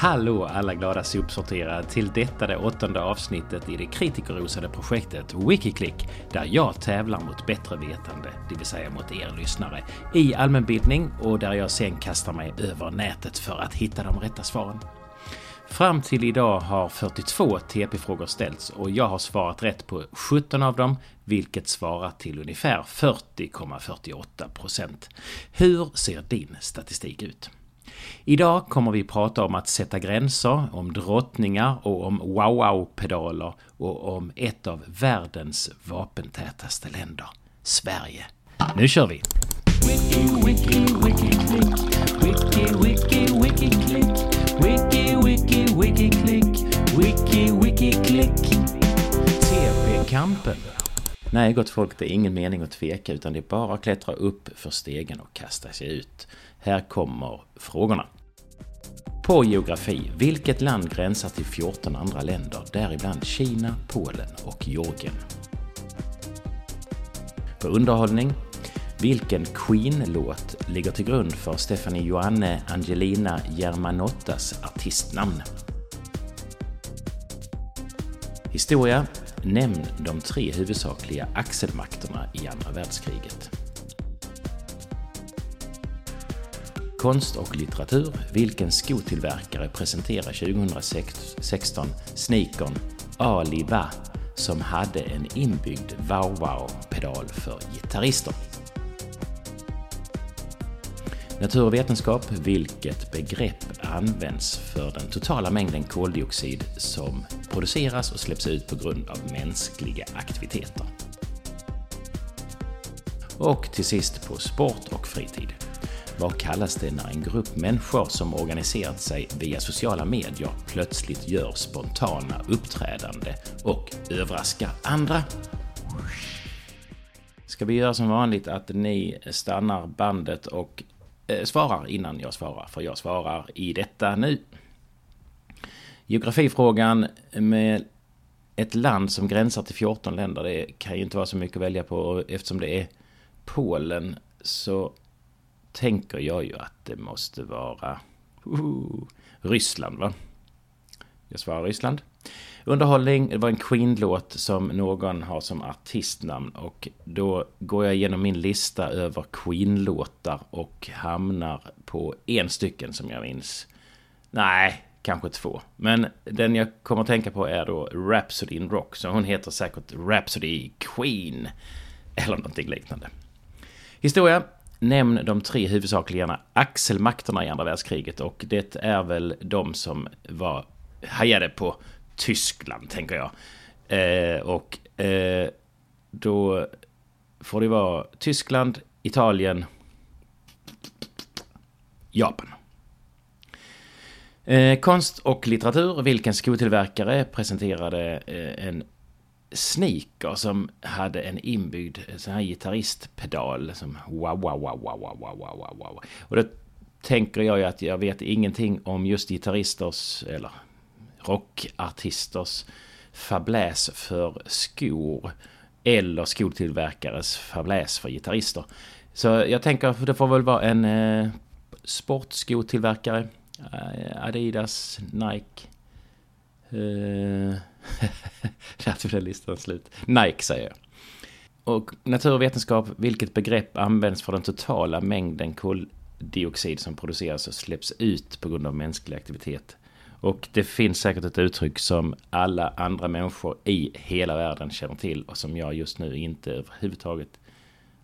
Hallå alla glada sopsorterare till detta det åttonde avsnittet i det kritikerrosade projektet Wikiklick där jag tävlar mot bättre vetande, det vill säga mot er lyssnare, i allmänbildning och där jag sen kastar mig över nätet för att hitta de rätta svaren. Fram till idag har 42 TP-frågor ställts och jag har svarat rätt på 17 av dem, vilket svarar till ungefär 40,48 procent. Hur ser din statistik ut? Idag kommer vi prata om att sätta gränser, om drottningar och om wow-wow-pedaler och om ett av världens vapentätaste länder, Sverige. Nu kör vi! TP-kampen. Nej, gott folk, det är ingen mening att tveka utan det är bara att klättra upp för stegen och kasta sig ut. Här kommer frågorna. På geografi, vilket land gränsar till 14 andra länder, däribland Kina, Polen och Georgien? På underhållning, vilken Queen-låt ligger till grund för Stefanie Joanne Angelina Germanottas artistnamn? Historia, nämn de tre huvudsakliga axelmakterna i andra världskriget. Konst och litteratur. Vilken skotillverkare presenterar 2016 sneakern Aliva som hade en inbyggd wow-wow-pedal för gitarrister? Naturvetenskap. Vilket begrepp används för den totala mängden koldioxid som produceras och släpps ut på grund av mänskliga aktiviteter? Och till sist på sport och fritid. Vad kallas det när en grupp människor som organiserat sig via sociala medier plötsligt gör spontana uppträdande och överraskar andra? Ska vi göra som vanligt att ni stannar bandet och eh, svarar innan jag svarar, för jag svarar i detta nu. Geografifrågan med ett land som gränsar till 14 länder, det kan ju inte vara så mycket att välja på eftersom det är Polen så tänker jag ju att det måste vara uh, Ryssland va? Jag svarar Ryssland. Underhållning, det var en Queen-låt som någon har som artistnamn och då går jag igenom min lista över Queen-låtar och hamnar på en stycken som jag minns. Nej, kanske två. Men den jag kommer att tänka på är då Rhapsody in Rock, så hon heter säkert Rhapsody Queen eller någonting liknande. Historia, Nämn de tre huvudsakliga axelmakterna i andra världskriget och det är väl de som var hajade på Tyskland, tänker jag. Eh, och eh, då får det vara Tyskland, Italien, Japan. Eh, konst och litteratur. Vilken skotillverkare presenterade eh, en sneaker som hade en inbyggd sån här gitarristpedal som wow, wow, wow, wow, wow, wow, wow, wow. Och då tänker jag ju att jag vet ingenting om just gitarristers eller rockartisters fabläs för skor eller skotillverkares fabläs för gitarrister. Så jag tänker att det får väl vara en eh, sportskotillverkare. Eh, Adidas, Nike. Eh, där tog listan slut. Nike säger jag. Och naturvetenskap, vilket begrepp används för den totala mängden koldioxid som produceras och släpps ut på grund av mänsklig aktivitet? Och det finns säkert ett uttryck som alla andra människor i hela världen känner till och som jag just nu inte överhuvudtaget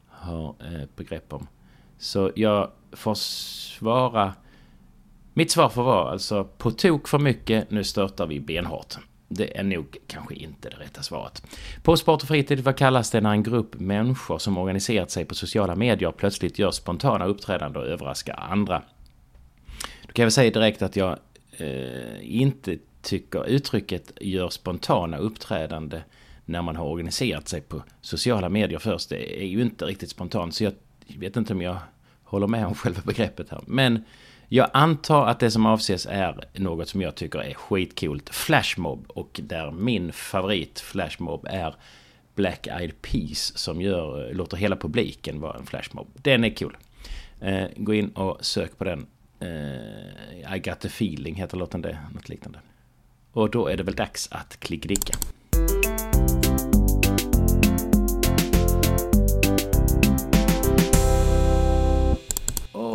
har eh, begrepp om. Så jag får svara... Mitt svar får vara alltså på tok för mycket, nu störtar vi benhårt. Det är nog kanske inte det rätta svaret. På Sport och fritid, vad kallas det när en grupp människor som organiserat sig på sociala medier plötsligt gör spontana uppträdanden och överraskar andra? Då kan jag väl säga direkt att jag eh, inte tycker uttrycket gör spontana uppträdande när man har organiserat sig på sociala medier först. Det är ju inte riktigt spontant, så jag vet inte om jag håller med om själva begreppet här. Men jag antar att det som avses är något som jag tycker är skitcoolt. Flashmob. Och där min favorit Flashmob är Black Eyed Peas som gör, låter hela publiken vara en flashmob. Den är cool. Eh, gå in och sök på den. Eh, I got the feeling heter låten det, något liknande. Och då är det väl dags att klickdicka.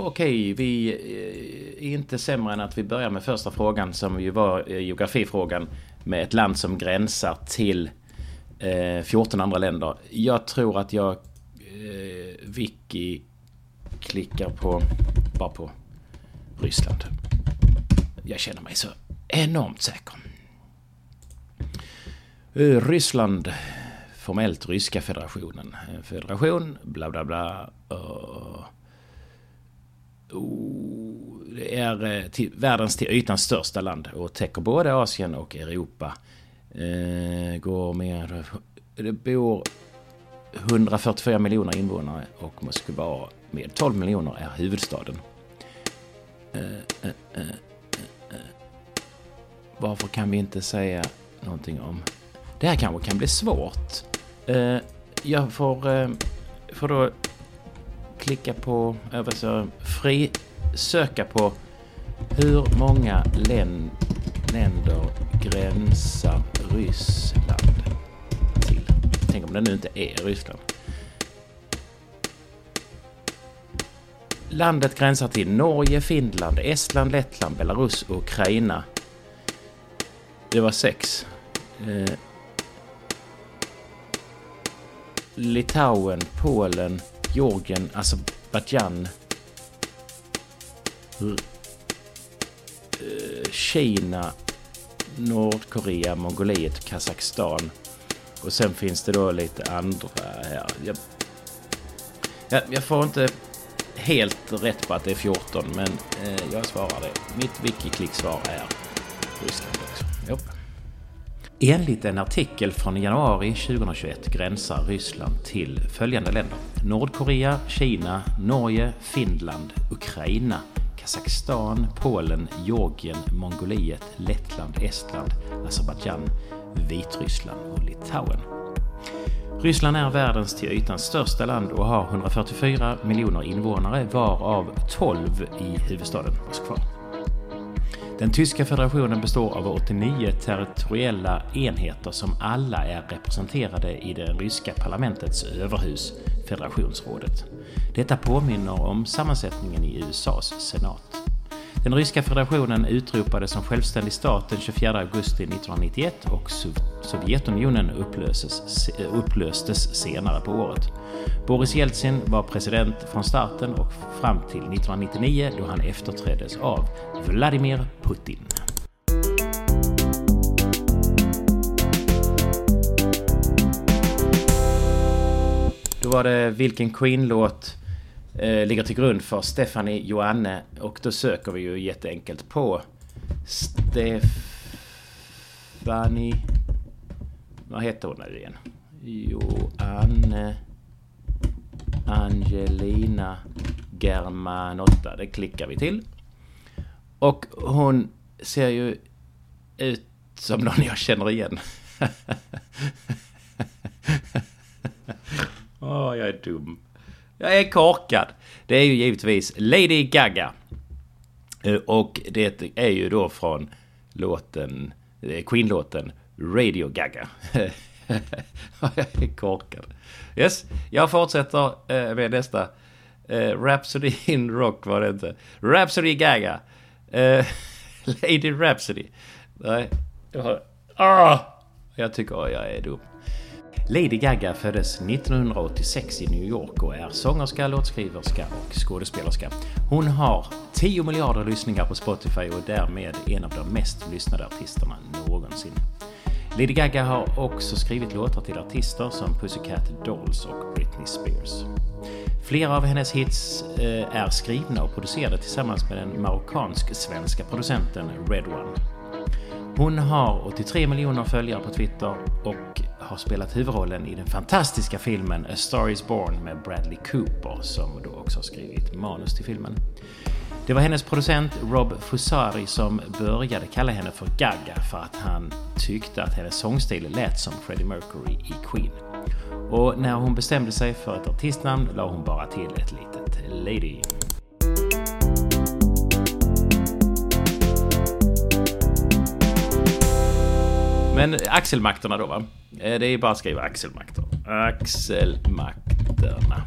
Okej, vi eh, är inte sämre än att vi börjar med första frågan som ju var eh, geografifrågan med ett land som gränsar till eh, 14 andra länder. Jag tror att jag eh, Wiki klickar på bara på Ryssland. Jag känner mig så enormt säker. Ryssland, formellt Ryska federationen. Federation, bla bla bla. Uh, oh, det är eh, till, världens till ytan största land och täcker både Asien och Europa. Eh, går med... Det bor 144 miljoner invånare och Moskva med 12 miljoner är huvudstaden. Eh, eh, Varför kan vi inte säga någonting om... Det här kanske kan bli svårt. jag får, får då klicka på, alltså fri söka på hur många länder gränsar Ryssland till. Tänk om det nu inte är Ryssland. Landet gränsar till Norge, Finland, Estland, Lettland, Belarus och Ukraina. Det var sex. Eh, Litauen, Polen, Georgien, alltså Azerbajdzjan. Eh, Kina, Nordkorea, Mongoliet Kazakstan. Och sen finns det då lite andra här. Jag, jag, jag får inte helt rätt på att det är 14 men eh, jag svarar det. Mitt Wikiklick-svar är Ryssland Enligt en artikel från januari 2021 gränsar Ryssland till följande länder. Nordkorea, Kina, Norge, Finland, Ukraina, Kazakstan, Polen, Georgien, Mongoliet, Lettland, Estland, Azerbajdzjan, Vitryssland och Litauen. Ryssland är världens till ytan största land och har 144 miljoner invånare varav 12 i huvudstaden Moskva. Den tyska federationen består av 89 territoriella enheter som alla är representerade i det ryska parlamentets överhus, federationsrådet. Detta påminner om sammansättningen i USAs senat. Den ryska federationen utropades som självständig stat den 24 augusti 1991 och Sovjetunionen upplöses, upplöstes senare på året. Boris Jeltsin var president från starten och fram till 1999 då han efterträddes av Vladimir Putin. Då var det Vilken Queen-låt eh, ligger till grund för Stephanie Joanne. Och då söker vi ju jätteenkelt på Stephanie... Vad heter hon nu igen? Joanne Angelina Germanotta. Det klickar vi till. Och hon ser ju ut som någon jag känner igen. Åh, oh, jag är dum. Jag är korkad. Det är ju givetvis Lady Gaga. Eh, och det är ju då från låten, eh, Queen-låten Radio Gaga. jag är korkad. Yes, jag fortsätter eh, med nästa. Rhapsody in Rock var det inte. Rhapsody Gaga. Lady Rhapsody. Nej, jag har... Ah! Jag tycker jag är dum. Lady Gaga föddes 1986 i New York och är sångerska, låtskriverska och skådespelerska. Hon har 10 miljarder lyssningar på Spotify och är därmed en av de mest lyssnade artisterna någonsin. Lady Gaga har också skrivit låtar till artister som Pussycat Dolls och Britney Spears. Flera av hennes hits eh, är skrivna och producerade tillsammans med den marockansk-svenska producenten Red One. Hon har 83 miljoner följare på Twitter och har spelat huvudrollen i den fantastiska filmen A Star Is Born med Bradley Cooper som då också har skrivit manus till filmen. Det var hennes producent Rob Fusari som började kalla henne för Gaga för att han tyckte att hennes sångstil lät som Freddie Mercury i Queen. Och när hon bestämde sig för ett artistnamn la hon bara till ett litet Lady. Men axelmakterna då va? Eh, det är bara att skriva axelmakter. Axelmakterna.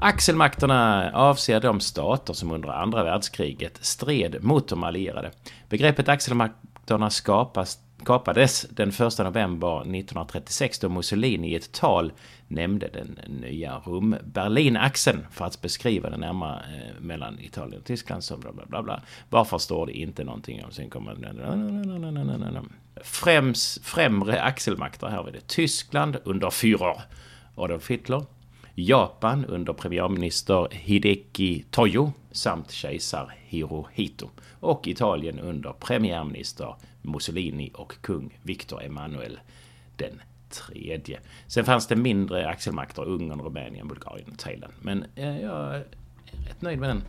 Axelmakterna avser de stater som under andra världskriget stred mot de allierade. Begreppet axelmakterna skapas, skapades den 1 november 1936 då Mussolini i ett tal nämnde den nya Rom-Berlin-axeln för att beskriva den närmare eh, mellan Italien och Tyskland som bla bla bla bla. Varför står det inte någonting om? Sen kommer Främst, främre axelmakter här var det Tyskland under Führer Adolf Hitler, Japan under premiärminister Hideki Tojo samt kejsar Hirohito och Italien under premiärminister Mussolini och kung Victor Emanuel den tredje. Sen fanns det mindre axelmakter, Ungern, Rumänien, Bulgarien och Thailand. Men eh, jag är rätt nöjd med den.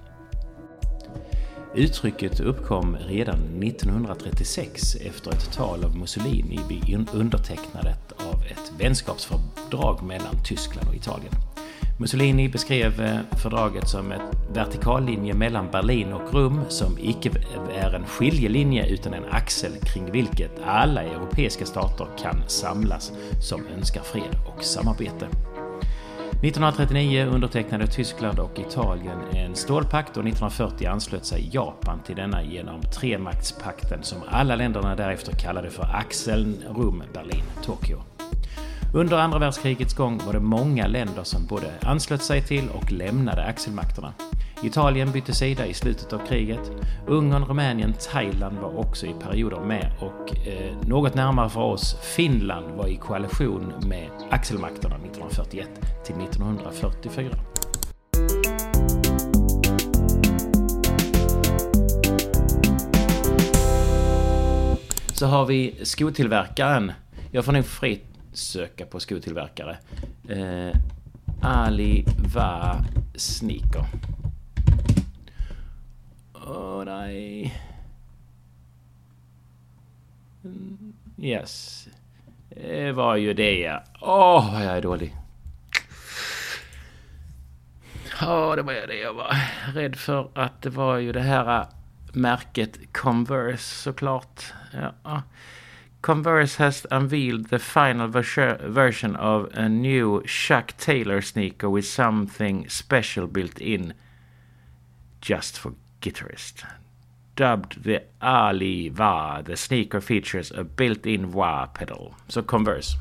Uttrycket uppkom redan 1936 efter ett tal av Mussolini vid undertecknandet av ett vänskapsfördrag mellan Tyskland och Italien. Mussolini beskrev eh, fördraget som en vertikallinje mellan Berlin och Rom som icke är en skiljelinje utan en axel kring vilket alla europeiska stater kan samlas som önskar fred och samarbete. 1939 undertecknade Tyskland och Italien en stålpakt och 1940 anslöt sig Japan till denna genom tremaktspakten som alla länderna därefter kallade för axeln Rom, Berlin, Tokyo. Under andra världskrigets gång var det många länder som både anslöt sig till och lämnade axelmakterna. Italien bytte sida i slutet av kriget. Ungern, Rumänien, Thailand var också i perioder med och eh, något närmare för oss, Finland var i koalition med axelmakterna 1941 till 1944. Så har vi skotillverkaren. Jag får nog fritt söka på skotillverkare. Eh, Ali Va Sneaker. Åh oh, nej. Yes. Det var ju det ja. Åh, oh, vad jag är dålig. Ja, det var ju det jag var rädd för att det var ju det här äh, märket Converse såklart. Ja. Converse has unveiled the final version of a new Chuck Taylor sneaker with something special built in just for guitarists. Dubbed the Ali Va, the sneaker features a built-in wah pedal. So Converse.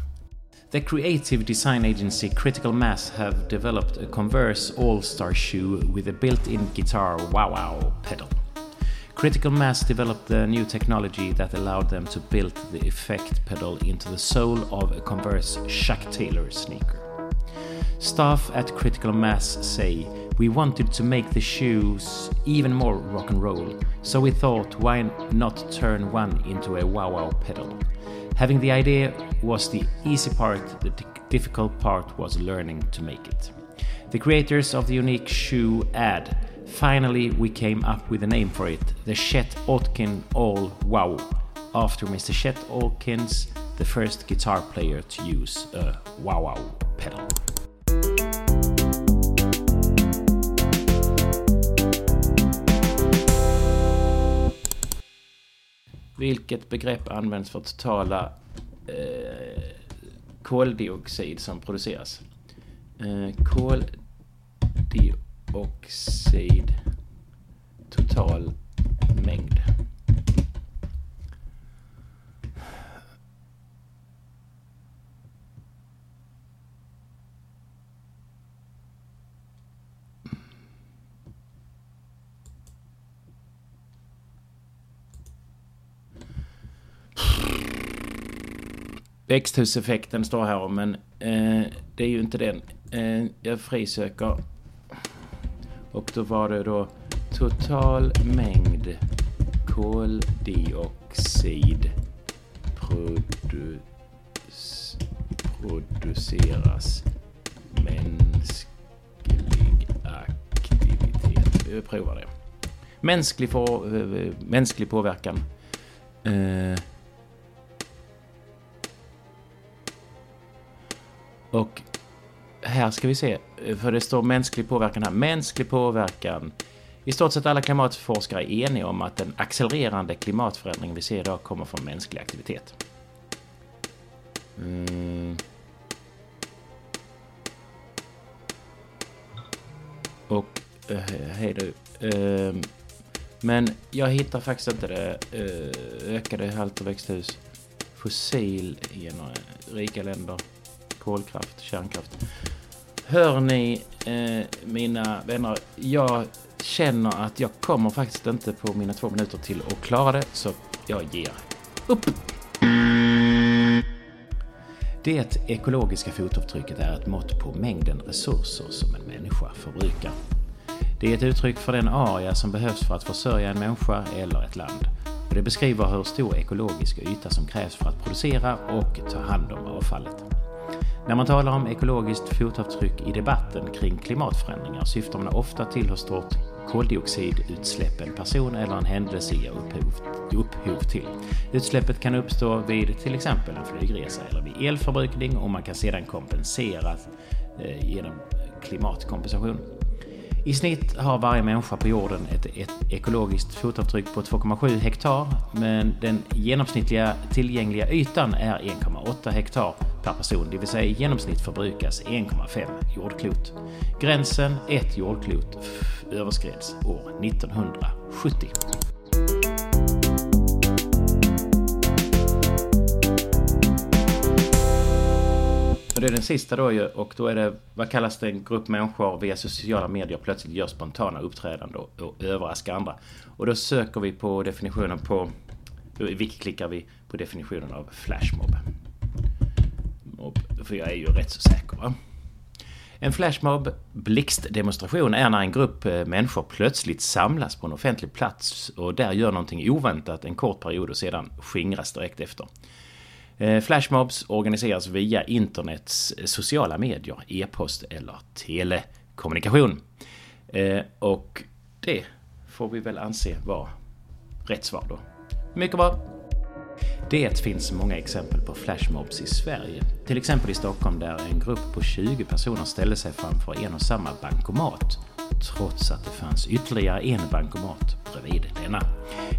The creative design agency Critical Mass have developed a Converse All-Star shoe with a built-in guitar wow wow pedal. Critical Mass developed the new technology that allowed them to build the effect pedal into the sole of a Converse Chuck Taylor sneaker. Staff at Critical Mass say, We wanted to make the shoes even more rock and roll, so we thought why not turn one into a wow wow pedal. Having the idea was the easy part, the difficult part was learning to make it. The creators of the unique shoe add Finally, we came up with a name for it the Chet Atkin All Wow, after Mr. Chet Atkins, the first guitar player to use a wow wow pedal. Vilket begrepp används för totala eh, koldioxid som produceras? Eh, koldioxid total mängd. Växthuseffekten står här men eh, det är ju inte den. Eh, jag frisöker och då var det då total mängd koldioxid produ produceras mänsklig aktivitet. Vi provar det. Mänsklig, för, eh, mänsklig påverkan. Eh. Och här ska vi se, för det står mänsklig påverkan här. Mänsklig påverkan I stort sett alla klimatforskare är eniga om att den accelererande klimatförändring vi ser idag kommer från mänsklig aktivitet. Mm. Och, äh, hej du. Ehm, men jag hittar faktiskt inte det. Eh, ökade halter växthus. Fossil i eh, rika länder. Kolkraft, kärnkraft. Hör ni eh, mina vänner, jag känner att jag kommer faktiskt inte på mina två minuter till att klara det, så jag ger upp. Det ekologiska fotavtrycket är ett mått på mängden resurser som en människa förbrukar. Det är ett uttryck för den area som behövs för att försörja en människa eller ett land. Och det beskriver hur stor ekologisk yta som krävs för att producera och ta hand om avfallet. När man talar om ekologiskt fotavtryck i debatten kring klimatförändringar syftar man ofta till hur stort koldioxidutsläpp en person eller en händelse ger upphov, upphov till. Utsläppet kan uppstå vid till exempel en flygresa eller vid elförbrukning och man kan sedan kompensera eh, genom klimatkompensation. I snitt har varje människa på jorden ett, ett ekologiskt fotavtryck på 2,7 hektar men den genomsnittliga tillgängliga ytan är 1,8 hektar per person, det vill säga i genomsnitt förbrukas 1,5 jordklot. Gränsen ett jordklot överskreds år 1970. Och det är den sista då ju och då är det, vad kallas det, en grupp människor via sociala medier plötsligt gör spontana uppträdanden och, och överraskar andra. Och då söker vi på definitionen på, då klickar vi på definitionen av flashmob. Mob, för jag är ju rätt så säker va. En flashmob, blixtdemonstration, är när en grupp eh, människor plötsligt samlas på en offentlig plats och där gör någonting oväntat en kort period och sedan skingras direkt efter. Eh, flashmobs organiseras via internets sociala medier, e-post eller telekommunikation. Eh, och det får vi väl anse vara rätt svar då. Mycket bra! Det finns många exempel på flashmobs i Sverige. Till exempel i Stockholm där en grupp på 20 personer ställde sig framför en och samma bankomat trots att det fanns ytterligare en bankomat bredvid denna.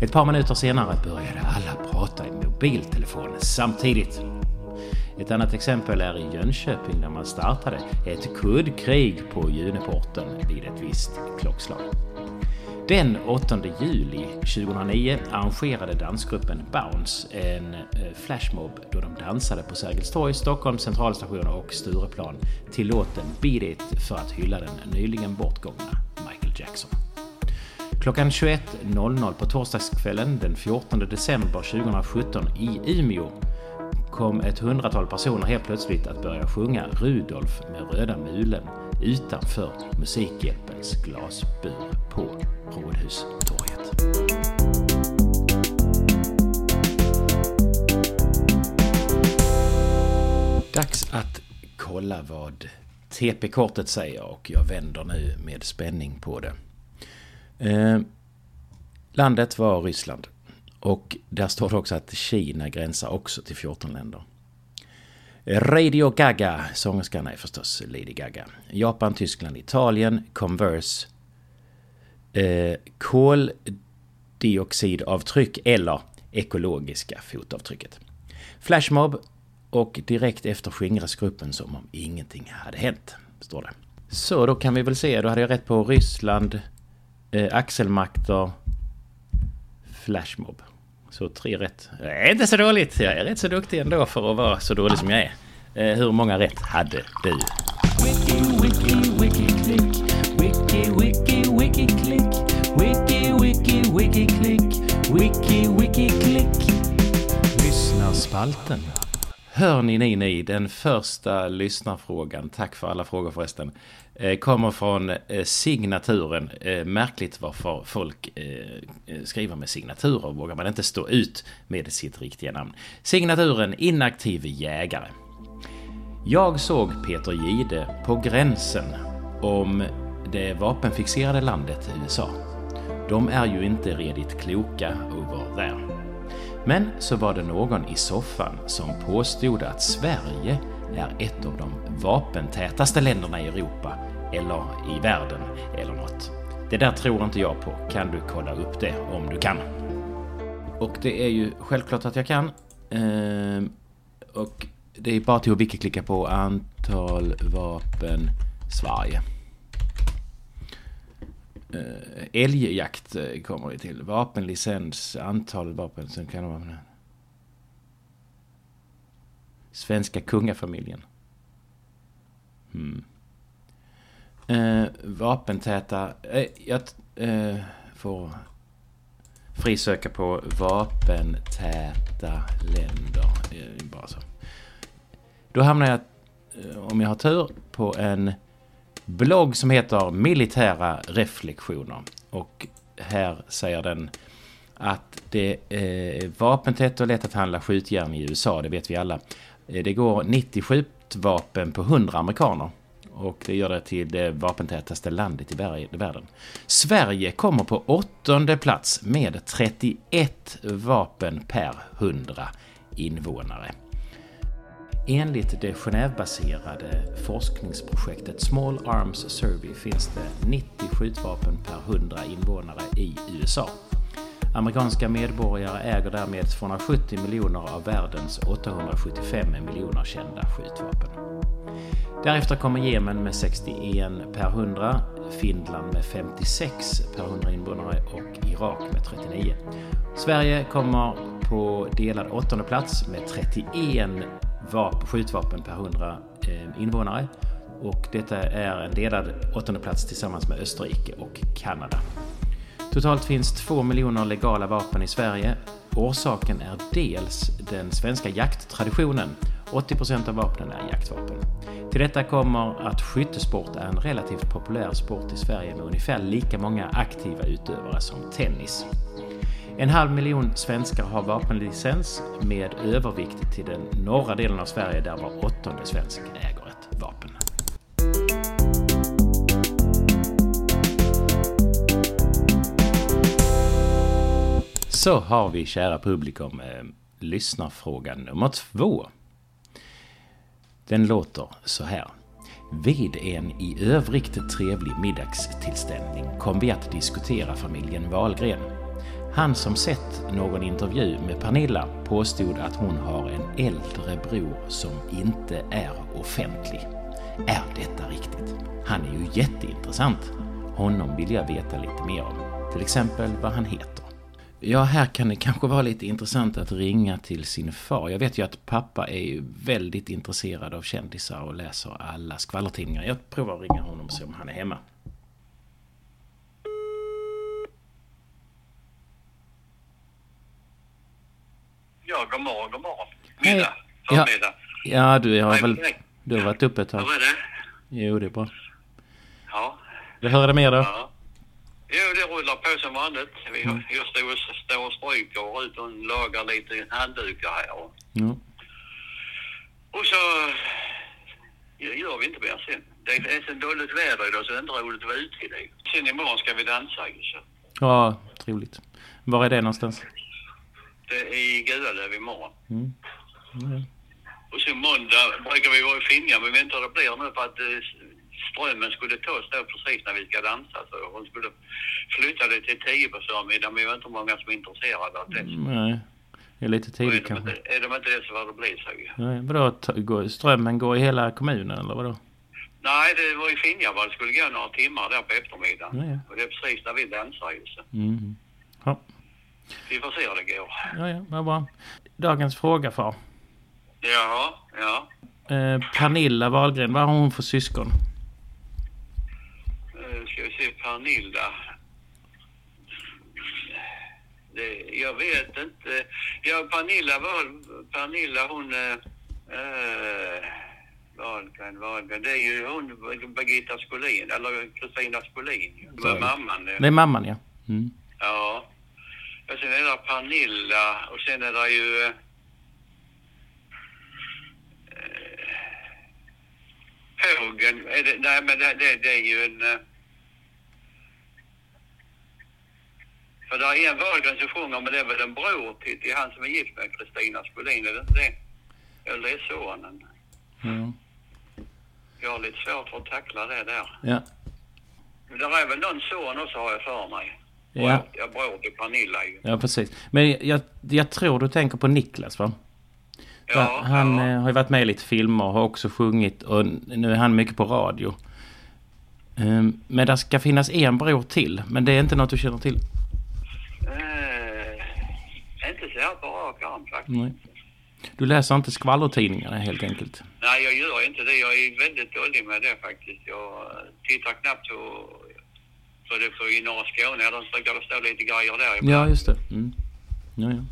Ett par minuter senare började alla prata i mobiltelefon samtidigt. Ett annat exempel är i Jönköping där man startade ett kuddkrig på Juneporten vid ett visst klockslag. Den 8 juli 2009 arrangerade dansgruppen Bounce en eh, flashmob då de dansade på Sergels torg, Stockholms centralstation och Stureplan till låten Beat It för att hylla den nyligen bortgångna Michael Jackson. Klockan 21.00 på torsdagskvällen den 14 december 2017 i Umeå kom ett hundratal personer helt plötsligt att börja sjunga Rudolf med röda mulen utanför Musikhjälpens glasbur på Rådhustorget. Dags att kolla vad TP-kortet säger och jag vänder nu med spänning på det. Eh, landet var Ryssland. Och där står det också att Kina gränsar också till 14 länder. Radio Gaga, sångerskan är förstås Lady Gaga. Japan, Tyskland, Italien, Converse, eh, koldioxidavtryck eller ekologiska fotavtrycket. Flashmob och direkt efter skingras gruppen som om ingenting hade hänt, står det. Så då kan vi väl se, då hade jag rätt på Ryssland, eh, axelmakter, Flashmob. Så tre rätt. Det är inte så dåligt. Jag är rätt så duktig ändå för att vara så dålig som jag är. Eh, hur många rätt hade du? Wiki, wiki, wiki, klick. Wiki, wiki, wiki, klick. Wiki, wiki, wiki, klick. Wiki, wiki, klick. Lyssnarspalten. Hör ni, ni, ni, den första lyssnarfrågan, tack för alla frågor förresten, Eh, kommer från eh, signaturen. Eh, märkligt varför folk skriver med signaturer, vågar man inte stå ut med sitt riktiga namn. Signaturen inaktiv jägare. Jag såg Peter Gide på gränsen om det vapenfixerade landet USA. De är ju inte redigt kloka over there. Men så var det någon i soffan som påstod att Sverige är ett av de vapentätaste länderna i Europa, eller i världen, eller något. Det där tror inte jag på. Kan du kolla upp det om du kan? Och det är ju självklart att jag kan. Ehm, och det är bara till att wiki-klicka på antal vapen Sverige. Ehm, älgjakt eh, kommer det till. Vapenlicens, antal vapen. som kan vara vara... Svenska kungafamiljen. Hmm. Eh, vapentäta... Eh, jag eh, får frisöka på vapentäta länder. Eh, bara så. Då hamnar jag, eh, om jag har tur, på en blogg som heter Militära reflektioner. Och här säger den att det är vapentätt och lätt att handla skjutjärn i USA, det vet vi alla. Det går 90 skjutvapen på 100 amerikaner. Och det gör det till det vapentätaste landet i världen. Sverige kommer på åttonde plats med 31 vapen per 100 invånare. Enligt det Genèvebaserade forskningsprojektet Small Arms Survey finns det 90 skjutvapen per 100 invånare i USA. Amerikanska medborgare äger därmed 270 miljoner av världens 875 miljoner kända skjutvapen. Därefter kommer Jemen med 61 per 100, Finland med 56 per 100 invånare och Irak med 39. Sverige kommer på delad åttonde plats med 31 vap skjutvapen per 100 eh, invånare. Och detta är en delad åttonde plats tillsammans med Österrike och Kanada. Totalt finns två miljoner legala vapen i Sverige. Orsaken är dels den svenska jakttraditionen. 80% av vapnen är jaktvapen. Till detta kommer att skyttesport är en relativt populär sport i Sverige med ungefär lika många aktiva utövare som tennis. En halv miljon svenskar har vapenlicens med övervikt till den norra delen av Sverige där var åttonde svensk äger ett vapen. Så har vi, kära publikum, eh, lyssnarfråga nummer två. Den låter så här. Vid en i övrigt trevlig middagstillställning kom vi att diskutera familjen Wahlgren. Han som sett någon intervju med Pernilla påstod att hon har en äldre bror som inte är offentlig. Är detta riktigt? Han är ju jätteintressant. Honom vill jag veta lite mer om. Till exempel vad han heter. Ja, här kan det kanske vara lite intressant att ringa till sin far. Jag vet ju att pappa är väldigt intresserad av kändisar och läser alla skvallertidningar. Jag provar att ringa honom och se om han är hemma. Ja, god morgon, god morgon. Middag, ja, ja, du har väl du har varit uppe ett tag. Hur är det? Jo, det är bra. Ja. Vill höra det mer då? ja. Jo, det rullar på som vanligt. Vi Mm. har, jag står och, står och stryker och ut och lagar lite handdukar här. Och, Ja. och så gör vi inte mer sen. Det är så dåligt väder idag så det är inte roligt att vara ute i det. Sen imorgon ska vi dansa ju så. ja, trevligt. Var är det någonstans? Det är i Gualöv imorgon. Mm. Ja. Och sen måndag brukar vi vara i Finja men hur det blir nu för att eh, strömmen skulle ta oss då precis när vi ska dansa. Så hon skulle flytta det till tio på förmiddagen men vi vet inte många som är intresserade av det. Nej, det är lite är, tidigt kanske. inte, är de inte det så får det bli så ju. Nej, vadå, strömmen går i hela kommunen eller vadå? Nej, det var i Finja va? Det skulle gå några timmar där på eftermiddagen. Ja, ja. Och det är precis när vi dansar ju. Mm. Ja, Vi får se hur det går. ja, ja vad bra. Dagens fråga far. Ja, ja. Eh, Pernilla Wahlgren, vad har hon för syskon? Uh, ska vi se, Pernilla. Det, jag vet inte. Ja, Pernilla var... Pernilla hon... Uh, Wahlgren, Wahlgren. Det är ju hon Birgitta Skolin, eller Kristina Skolin. Det var mamman. eh. Det är mamman ja. Mm. Ja. Och sen är det Pernilla och sen är det ju... eh, Hågen. Är det, nej, men det, det, det är ju en... För det är en Wahlgren som sjunger, men det är väl en bror till, till han som är gift med Kristina Skolin, är det inte det? Eller det är sonen. Ja. Jag har lite svårt för att tackla det där. ja. Det är väl någon son också har jag för mig. Ja. Jag bror till Pernilla ju. Ja, precis. Men jag, jag tror du tänker på Niklas, va? Ja, han ja. eh, har ju varit med i lite filmer och har också sjungit och nu är han mycket på radio. Ehm, Men det ska finnas en bror till, men det är inte något du känner till? Eh, inte på rak arm faktiskt. Nej. Du läser inte skvallertidningarna helt enkelt? Nej, jag gör inte det. Jag är väldigt dålig med det faktiskt. Jag tittar knappt på... För det för i norra Skåne, där brukar det stå lite grejer där Ja, ibland. just det. Mm. Ja, ja.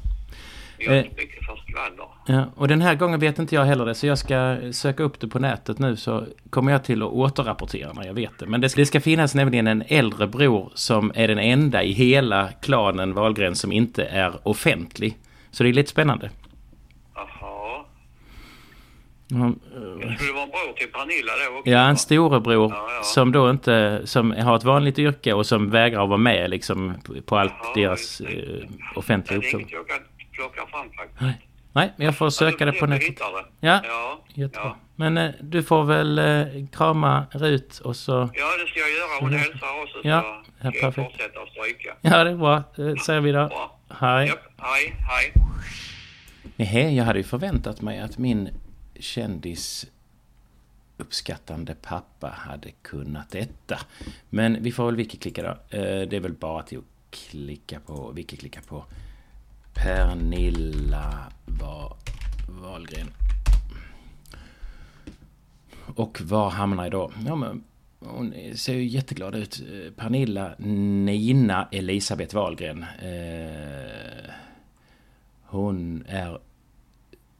Jag är eh. inte mycket för skvaller. Ja, och den här gången vet inte jag heller det, så jag ska söka upp det på nätet nu så kommer jag till att återrapportera när jag vet det. Men det ska, det ska finnas nämligen en äldre bror som är den enda i hela klanen Wahlgren som inte är offentlig. Så det är lite spännande. Jaha. Mm, Jag skulle vara en bror till Pernilla då också. Ja, en storebror Ja, ja. som då inte, som har ett vanligt yrke och som vägrar att vara med liksom på- allt Jaha, deras just det. eh, Det offentliga är uppdrag. inget jag kan plocka fram faktiskt. Nej. Nej, men jag får söka det Ja, på nätet. det. Ja, Ja, jättebra. ja. Men eh, du får väl eh, krama Rut och så... ja, det ska jag göra. Hon hälsar också så Ja, ja, ska jag perfekt. fortsätta att stryka. Ja, det är bra. Det säger vi då. Bra. Hej. Japp, hej, hej. Nej, jag hade ju förväntat mig att min kändis uppskattande pappa hade kunnat detta. Men vi får väl wiki-klicka då. Eh, Det är väl bara till att klicka på, wiki-klicka på Pernilla Va- Wahlgren. Och var hamnar jag då? Ja, men hon ser ju jätteglad ut. Eh, Pernilla Nina Elisabeth Wahlgren. Eh, hon är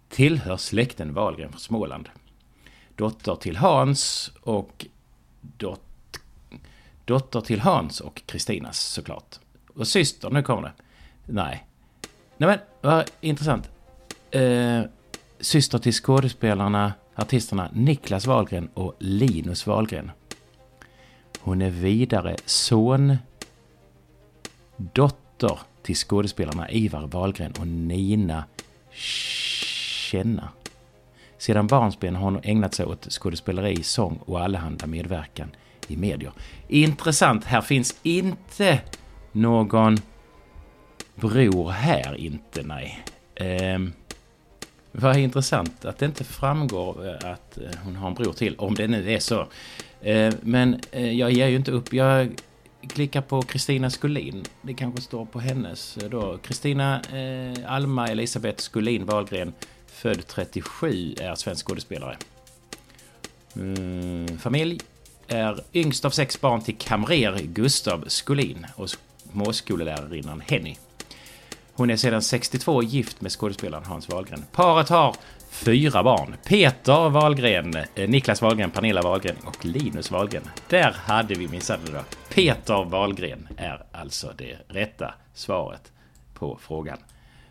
tillhör släkten Wahlgren från Småland. Dotter till Hans och dot, dotter till Hans och Kristinas såklart. Och syster, nu kommer det. Nej. Nej men, vad intressant. Eh, syster till skådespelarna, artisterna Niklas Wahlgren och Linus Wahlgren. Hon är vidare son, dotter till skådespelarna Ivar Wahlgren och Nina Känna. Sedan barnsben har hon ägnat sig åt skådespeleri, sång och allehanda medverkan i medier. Intressant, här finns inte någon bror här inte, nej. Eh, vad intressant att det inte framgår eh, att eh, hon har en bror till, om det nu är så. Eh, men eh, jag ger ju inte upp. Jag klickar på Kristina Skulin. Det kanske står på hennes eh, då. Kristina Alma Elisabeth Skulin Wahlgren, född 37, är svensk skådespelare. Mm, familj är yngst av sex barn till kamrer Gustav Skulin och småskolelärarinnan Henny. Hon är sedan 62 gift med skådespelaren Hans Wahlgren. Paret har fyra barn. Peter Wahlgren, eh, Niklas Wahlgren, Pernilla Wahlgren och Linus Wahlgren. Där hade vi missat det då. Peter Wahlgren är alltså det rätta svaret på frågan.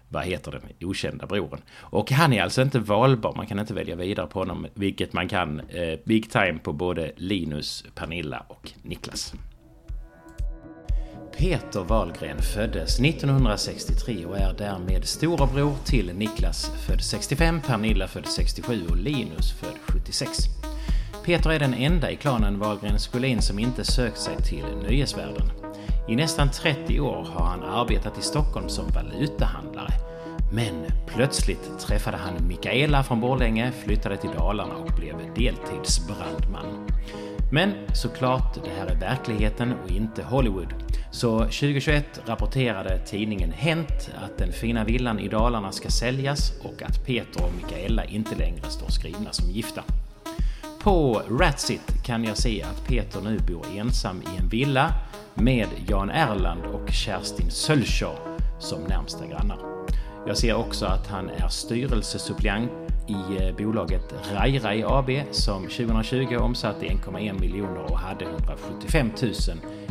Vad heter den okända broren? Och han är alltså inte valbar, man kan inte välja vidare på honom, vilket man kan eh, big time på både Linus, Pernilla och Niklas. Peter Wahlgren föddes 1963 och är därmed storebror till Niklas född 65, Pernilla född 67 och Linus född 76. Peter är den enda i klanen Wahlgren Skulin som inte sökt sig till nöjesvärlden. I nästan 30 år har han arbetat i Stockholm som valutahandlare. Men plötsligt träffade han Mikaela från Borlänge, flyttade till Dalarna och blev deltidsbrandman. Men såklart, det här är verkligheten och inte Hollywood. Så 2021 rapporterade tidningen Hänt att den fina villan i Dalarna ska säljas och att Peter och Mikaela inte längre står skrivna som gifta. På Ratsit kan jag se att Peter nu bor ensam i en villa med Jan Erland och Kerstin Sölscher som närmsta grannar. Jag ser också att han är styrelsesuppleant i eh, bolaget Rai Rai AB som 2020 omsatte 1,1 miljoner och hade 175 000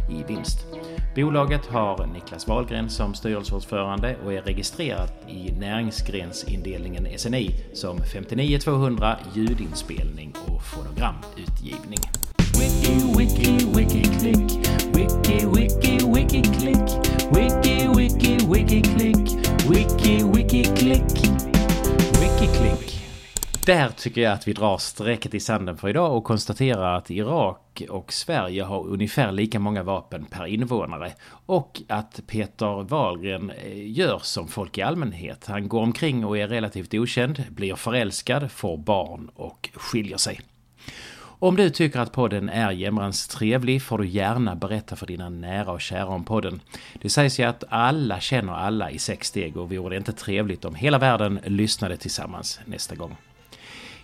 i vinst. Bolaget har Niklas Wahlgren som styrelseordförande och är registrerat i näringsgrensindelningen SNI som 59 200 ljudinspelning och fonogramutgivning. Wiki, wiki, wiki, klick. Wiki, wiki, wiki, klick. Wiki, wiki, wiki, klick. Wiki, wiki, klick. Där tycker jag att vi drar strecket i sanden för idag och konstaterar att Irak och Sverige har ungefär lika många vapen per invånare. Och att Peter Wahlgren eh, gör som folk i allmänhet. Han går omkring och är relativt okänd, blir förälskad, får barn och skiljer sig. Om du tycker att podden är jämrans trevlig får du gärna berätta för dina nära och kära om podden. Det sägs ju att alla känner alla i sex steg och vore det inte trevligt om hela världen lyssnade tillsammans nästa gång.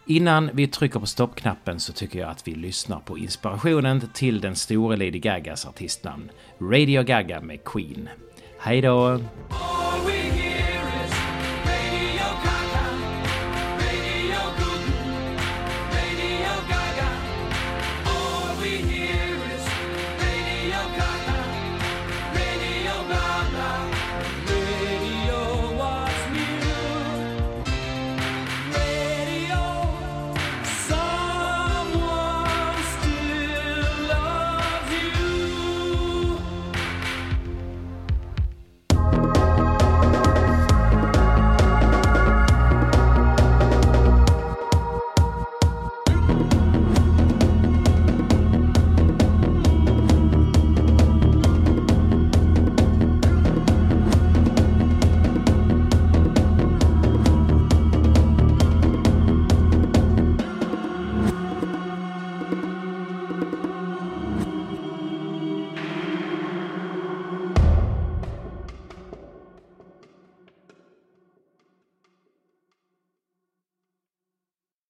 Innan vi trycker på stoppknappen så tycker jag att vi lyssnar på inspirationen till den store Lady Gagas artistnamn, Radio Gaga med Queen. Hej då!